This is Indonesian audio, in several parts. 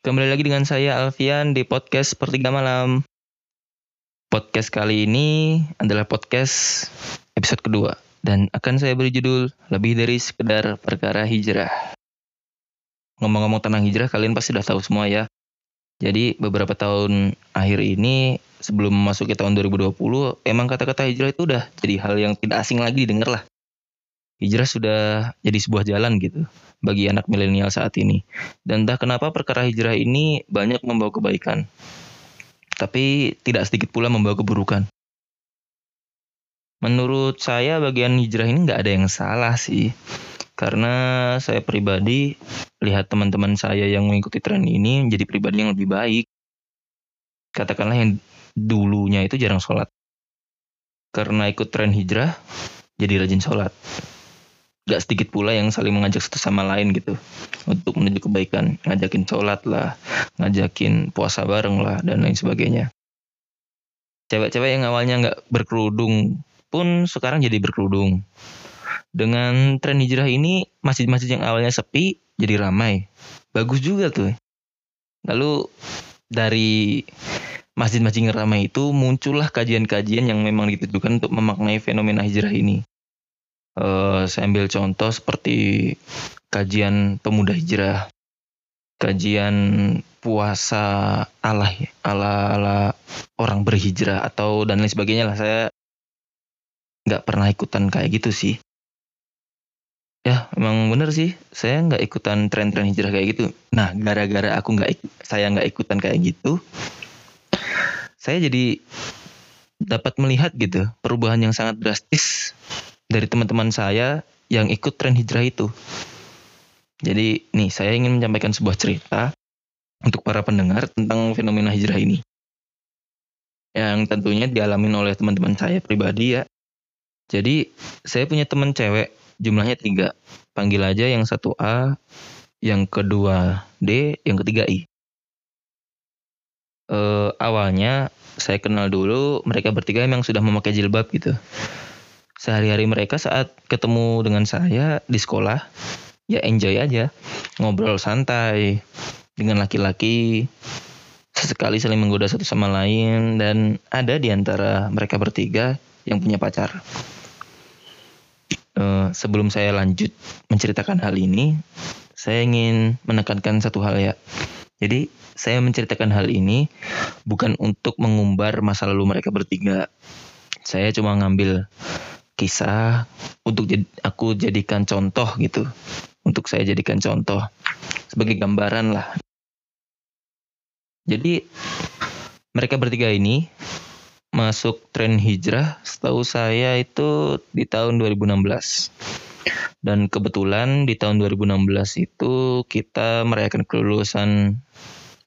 Kembali lagi dengan saya Alfian di podcast Sepertiga Malam. Podcast kali ini adalah podcast episode kedua dan akan saya beri judul lebih dari sekedar perkara hijrah. Ngomong-ngomong tentang hijrah kalian pasti sudah tahu semua ya. Jadi beberapa tahun akhir ini sebelum memasuki tahun 2020 emang kata-kata hijrah itu udah jadi hal yang tidak asing lagi didengar lah. Hijrah sudah jadi sebuah jalan gitu bagi anak milenial saat ini. Dan entah kenapa perkara hijrah ini banyak membawa kebaikan. Tapi tidak sedikit pula membawa keburukan. Menurut saya bagian hijrah ini nggak ada yang salah sih. Karena saya pribadi lihat teman-teman saya yang mengikuti tren ini menjadi pribadi yang lebih baik. Katakanlah yang dulunya itu jarang sholat. Karena ikut tren hijrah, jadi rajin sholat gak sedikit pula yang saling mengajak satu sama lain gitu. Untuk menuju kebaikan ngajakin sholat lah ngajakin puasa bareng lah dan lain sebagainya. Cewek-cewek yang awalnya nggak berkerudung pun sekarang jadi berkerudung. Dengan tren hijrah ini masjid-masjid yang awalnya sepi jadi ramai. Bagus juga tuh. Lalu dari masjid-masjid yang ramai itu muncullah kajian-kajian yang memang ditujukan untuk memaknai fenomena hijrah ini uh, saya ambil contoh seperti kajian pemuda hijrah, kajian puasa ala ala ala orang berhijrah atau dan lain sebagainya lah saya nggak pernah ikutan kayak gitu sih. Ya, emang bener sih. Saya nggak ikutan tren-tren hijrah kayak gitu. Nah, gara-gara aku nggak saya nggak ikutan kayak gitu, saya jadi dapat melihat gitu perubahan yang sangat drastis dari teman-teman saya yang ikut tren hijrah itu. Jadi nih saya ingin menyampaikan sebuah cerita untuk para pendengar tentang fenomena hijrah ini. Yang tentunya dialami oleh teman-teman saya pribadi ya. Jadi saya punya teman cewek jumlahnya tiga. Panggil aja yang satu A, yang kedua D, yang ketiga I. E, awalnya saya kenal dulu mereka bertiga memang sudah memakai jilbab gitu sehari-hari mereka saat ketemu dengan saya di sekolah ya enjoy aja ngobrol santai dengan laki-laki sesekali saling menggoda satu sama lain dan ada di antara mereka bertiga yang punya pacar. Uh, sebelum saya lanjut menceritakan hal ini, saya ingin menekankan satu hal ya. Jadi saya menceritakan hal ini bukan untuk mengumbar masa lalu mereka bertiga. Saya cuma ngambil kisah untuk jad, aku jadikan contoh gitu. Untuk saya jadikan contoh sebagai gambaran lah. Jadi mereka bertiga ini masuk tren hijrah setahu saya itu di tahun 2016 dan kebetulan di tahun 2016 itu kita merayakan kelulusan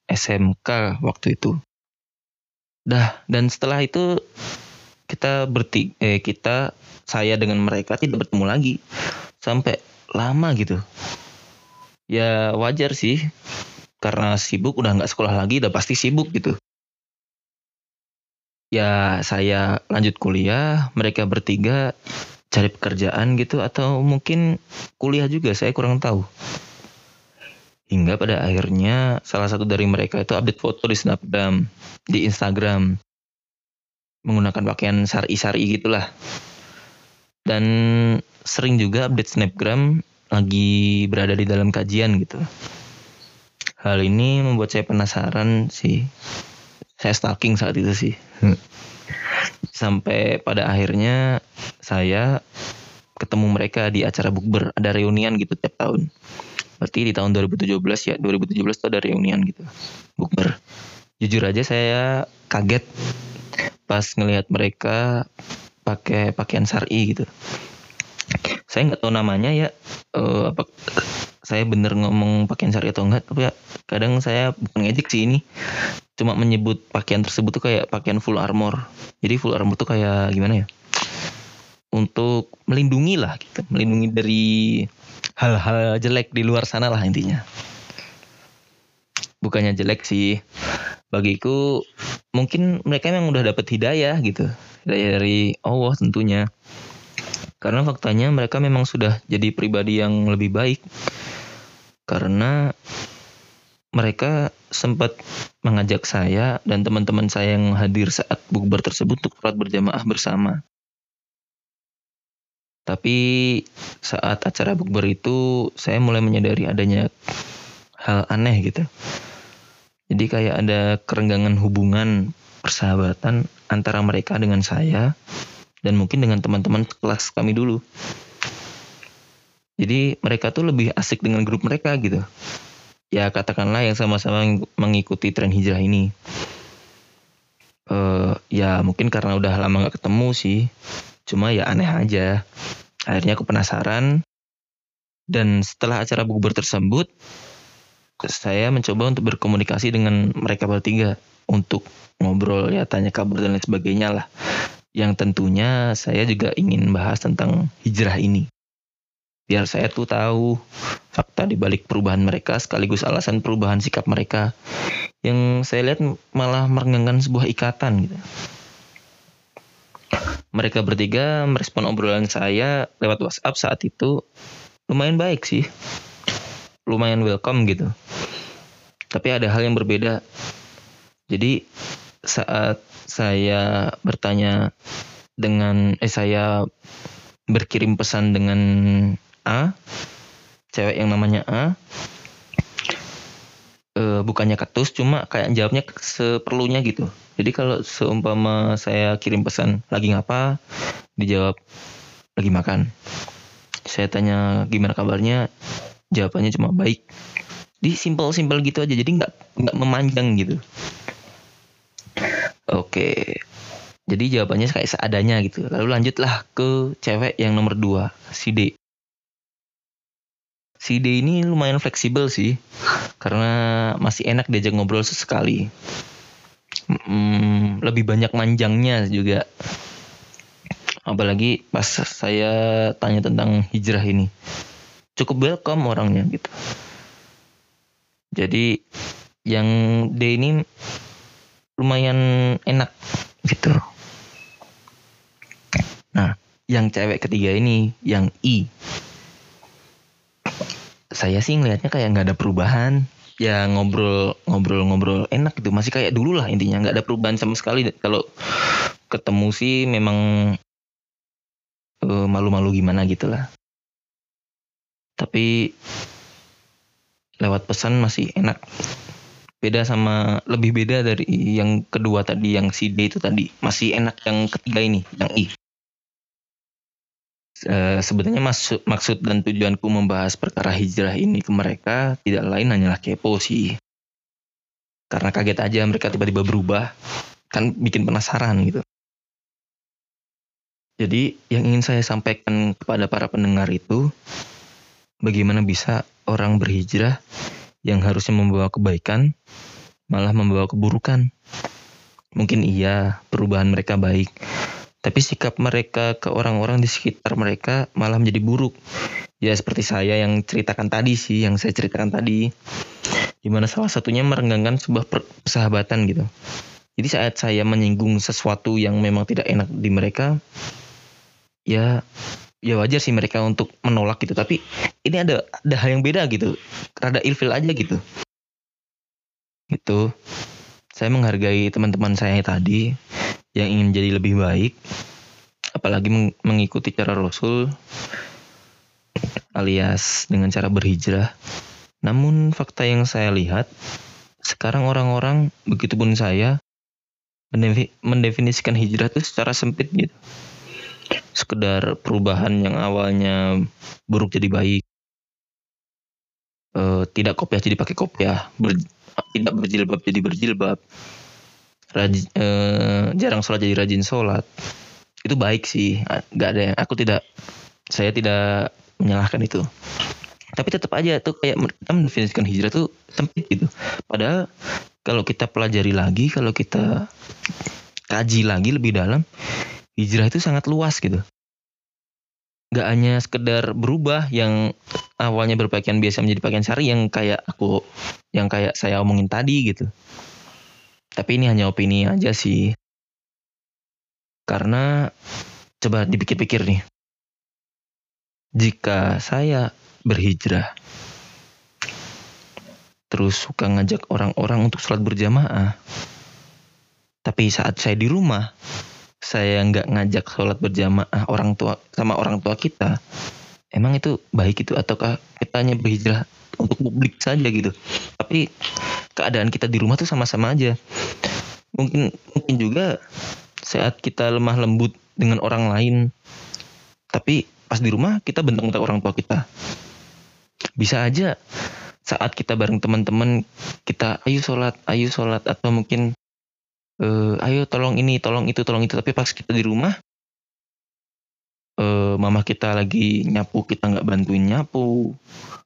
SMK waktu itu. Dah dan setelah itu kita bertiga eh kita saya dengan mereka tidak bertemu lagi. Sampai lama gitu. Ya wajar sih. Karena sibuk udah nggak sekolah lagi udah pasti sibuk gitu. Ya saya lanjut kuliah mereka bertiga cari pekerjaan gitu atau mungkin kuliah juga saya kurang tahu. Hingga pada akhirnya salah satu dari mereka itu update foto di Snapgram di Instagram menggunakan pakaian sari-sari gitulah. Dan sering juga update snapgram lagi berada di dalam kajian gitu. Hal ini membuat saya penasaran sih. Saya stalking saat itu sih. Hmm. sampai pada akhirnya saya ketemu mereka di acara bukber. Ada reunian gitu tiap tahun. Berarti di tahun 2017 ya 2017 itu ada reunian gitu. Bukber. Jujur aja saya kaget pas ngelihat mereka pakai pakaian sari gitu. Saya nggak tahu namanya ya uh, apa saya bener ngomong pakaian sari atau enggak tapi ya, kadang saya bukan ngejek sih ini. Cuma menyebut pakaian tersebut tuh kayak pakaian full armor. Jadi full armor tuh kayak gimana ya? Untuk melindungi lah gitu melindungi dari hal-hal jelek di luar sana lah intinya. Bukannya jelek sih bagiku mungkin mereka memang udah dapat hidayah gitu hidayah dari Allah tentunya karena faktanya mereka memang sudah jadi pribadi yang lebih baik karena mereka sempat mengajak saya dan teman-teman saya yang hadir saat bukber tersebut untuk sholat berjamaah bersama. Tapi saat acara bukber itu saya mulai menyadari adanya hal aneh gitu. Jadi kayak ada kerenggangan hubungan persahabatan antara mereka dengan saya dan mungkin dengan teman-teman kelas kami dulu. Jadi mereka tuh lebih asik dengan grup mereka gitu. Ya katakanlah yang sama-sama mengikuti tren hijrah ini. Uh, ya mungkin karena udah lama gak ketemu sih Cuma ya aneh aja. Akhirnya aku penasaran. Dan setelah acara bukber tersebut, saya mencoba untuk berkomunikasi dengan mereka bertiga untuk ngobrol ya tanya kabar dan lain sebagainya lah. Yang tentunya saya juga ingin bahas tentang hijrah ini. Biar saya tuh tahu fakta di balik perubahan mereka sekaligus alasan perubahan sikap mereka yang saya lihat malah merenggangkan sebuah ikatan gitu. Mereka bertiga merespon obrolan saya lewat WhatsApp saat itu lumayan baik sih. Lumayan welcome gitu. Tapi ada hal yang berbeda. Jadi saat saya bertanya dengan eh saya berkirim pesan dengan A, cewek yang namanya A, eh, bukannya ketus cuma kayak jawabnya seperlunya gitu jadi kalau seumpama saya kirim pesan lagi ngapa, dijawab lagi makan. Saya tanya gimana kabarnya, jawabannya cuma baik. Di simpel-simpel gitu aja, jadi nggak nggak memanjang gitu. Oke, jadi jawabannya kayak seadanya gitu. Lalu lanjutlah ke cewek yang nomor dua, si D. Si D ini lumayan fleksibel sih, karena masih enak diajak ngobrol sesekali hmm, lebih banyak manjangnya juga apalagi pas saya tanya tentang hijrah ini cukup welcome orangnya gitu. Jadi yang D ini lumayan enak gitu. Nah yang cewek ketiga ini yang I. Saya sih ngelihatnya kayak nggak ada perubahan. Ya ngobrol ngobrol ngobrol enak gitu. Masih kayak dulu lah intinya. Nggak ada perubahan sama sekali. Kalau ketemu sih memang uh, malu-malu gimana gitulah tapi lewat pesan masih enak beda sama lebih beda dari yang kedua tadi yang si D itu tadi masih enak yang ketiga ini yang I Eh, sebenarnya maksud maksud dan tujuanku membahas perkara hijrah ini ke mereka tidak lain hanyalah kepo sih. Karena kaget aja mereka tiba-tiba berubah, kan bikin penasaran gitu. Jadi yang ingin saya sampaikan kepada para pendengar itu, bagaimana bisa orang berhijrah yang harusnya membawa kebaikan, malah membawa keburukan. Mungkin iya, perubahan mereka baik, tapi sikap mereka ke orang-orang di sekitar mereka malah menjadi buruk. Ya seperti saya yang ceritakan tadi sih, yang saya ceritakan tadi. Di mana salah satunya merenggangkan sebuah persahabatan gitu. Jadi saat saya menyinggung sesuatu yang memang tidak enak di mereka, ya ya wajar sih mereka untuk menolak gitu. Tapi ini ada ada hal yang beda gitu. Rada ilfil aja gitu. Gitu. Saya menghargai teman-teman saya tadi yang ingin jadi lebih baik, apalagi mengikuti cara Rasul alias dengan cara berhijrah. Namun fakta yang saya lihat, sekarang orang-orang, begitupun saya, mendefinisikan hijrah itu secara sempit gitu. Sekedar perubahan yang awalnya buruk jadi baik. E, tidak kopiah jadi pakai kopiah, ber, tidak berjilbab jadi berjilbab. Rajin, eh, jarang sholat jadi rajin sholat. Itu baik sih. Nggak ada yang aku tidak saya tidak menyalahkan itu. Tapi tetap aja tuh kayak mendefinisikan hijrah tuh sempit gitu. Padahal kalau kita pelajari lagi kalau kita kaji lagi lebih dalam hijrah itu sangat luas gitu nggak hanya sekedar berubah yang awalnya berpakaian biasa menjadi pakaian syari yang kayak aku yang kayak saya omongin tadi gitu tapi ini hanya opini aja sih. Karena coba dipikir-pikir nih. Jika saya berhijrah, terus suka ngajak orang-orang untuk sholat berjamaah. Tapi saat saya di rumah, saya nggak ngajak sholat berjamaah orang tua sama orang tua kita. Emang itu baik itu ataukah kita hanya berhijrah untuk publik saja gitu? Tapi keadaan kita di rumah tuh sama-sama aja. Mungkin mungkin juga saat kita lemah lembut dengan orang lain, tapi pas di rumah kita bentak-bentak orang tua kita. Bisa aja saat kita bareng teman-teman kita ayo sholat, ayo sholat atau mungkin uh, ayo tolong ini, tolong itu, tolong itu. Tapi pas kita di rumah, uh, mama kita lagi nyapu, kita nggak bantuin nyapu.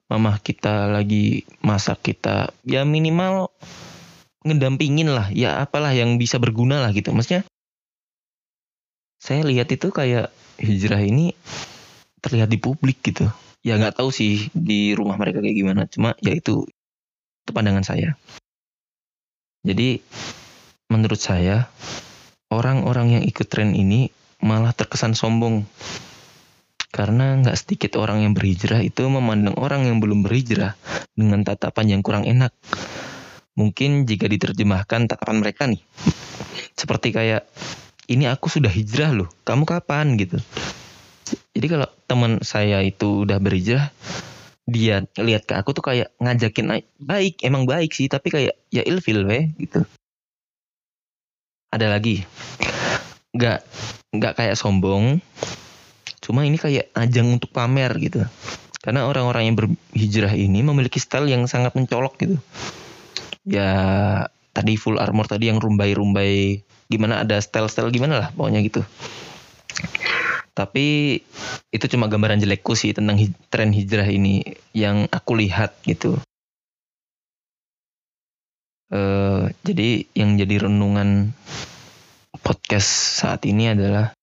Mama kita lagi masak kita, ya minimal ngedampingin lah, ya apalah yang bisa berguna lah gitu. Maksudnya, saya lihat itu kayak hijrah ini terlihat di publik gitu. Ya nggak tahu sih di rumah mereka kayak gimana, cuma ya itu itu pandangan saya. Jadi menurut saya orang-orang yang ikut tren ini malah terkesan sombong karena nggak sedikit orang yang berhijrah itu memandang orang yang belum berhijrah dengan tatapan yang kurang enak. Mungkin jika diterjemahkan tatapan mereka nih, seperti kayak ini aku sudah hijrah loh, kamu kapan gitu. Jadi kalau teman saya itu udah berhijrah, dia lihat ke aku tuh kayak ngajakin baik, emang baik sih, tapi kayak ya ilfil weh gitu ada lagi. Nggak nggak kayak sombong. Cuma ini kayak ajang untuk pamer gitu. Karena orang-orang yang berhijrah ini memiliki style yang sangat mencolok gitu. Ya tadi full armor tadi yang rumbai-rumbai. Gimana ada style-style gimana lah pokoknya gitu. Tapi itu cuma gambaran jelekku sih tentang tren hijrah ini yang aku lihat gitu Uh, jadi yang jadi renungan podcast saat ini adalah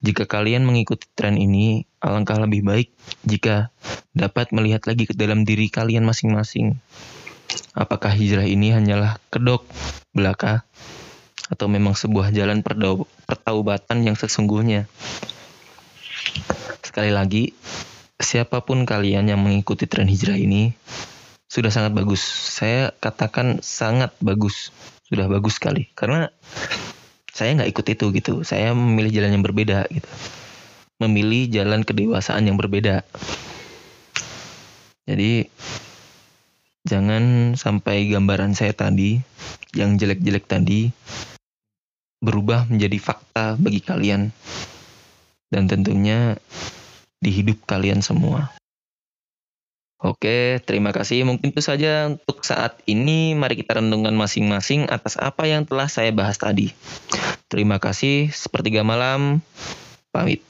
jika kalian mengikuti tren ini, alangkah lebih baik jika dapat melihat lagi ke dalam diri kalian masing-masing. Apakah hijrah ini hanyalah kedok belaka atau memang sebuah jalan pertaubatan yang sesungguhnya? Sekali lagi, siapa pun kalian yang mengikuti tren hijrah ini, sudah sangat bagus. Saya katakan sangat bagus, sudah bagus sekali. Karena saya nggak ikut itu gitu. Saya memilih jalan yang berbeda gitu. Memilih jalan kedewasaan yang berbeda. Jadi jangan sampai gambaran saya tadi yang jelek-jelek tadi berubah menjadi fakta bagi kalian dan tentunya di hidup kalian semua. Oke, terima kasih. Mungkin itu saja untuk saat ini. Mari kita renungkan masing-masing atas apa yang telah saya bahas tadi. Terima kasih. Sepertiga malam, pamit.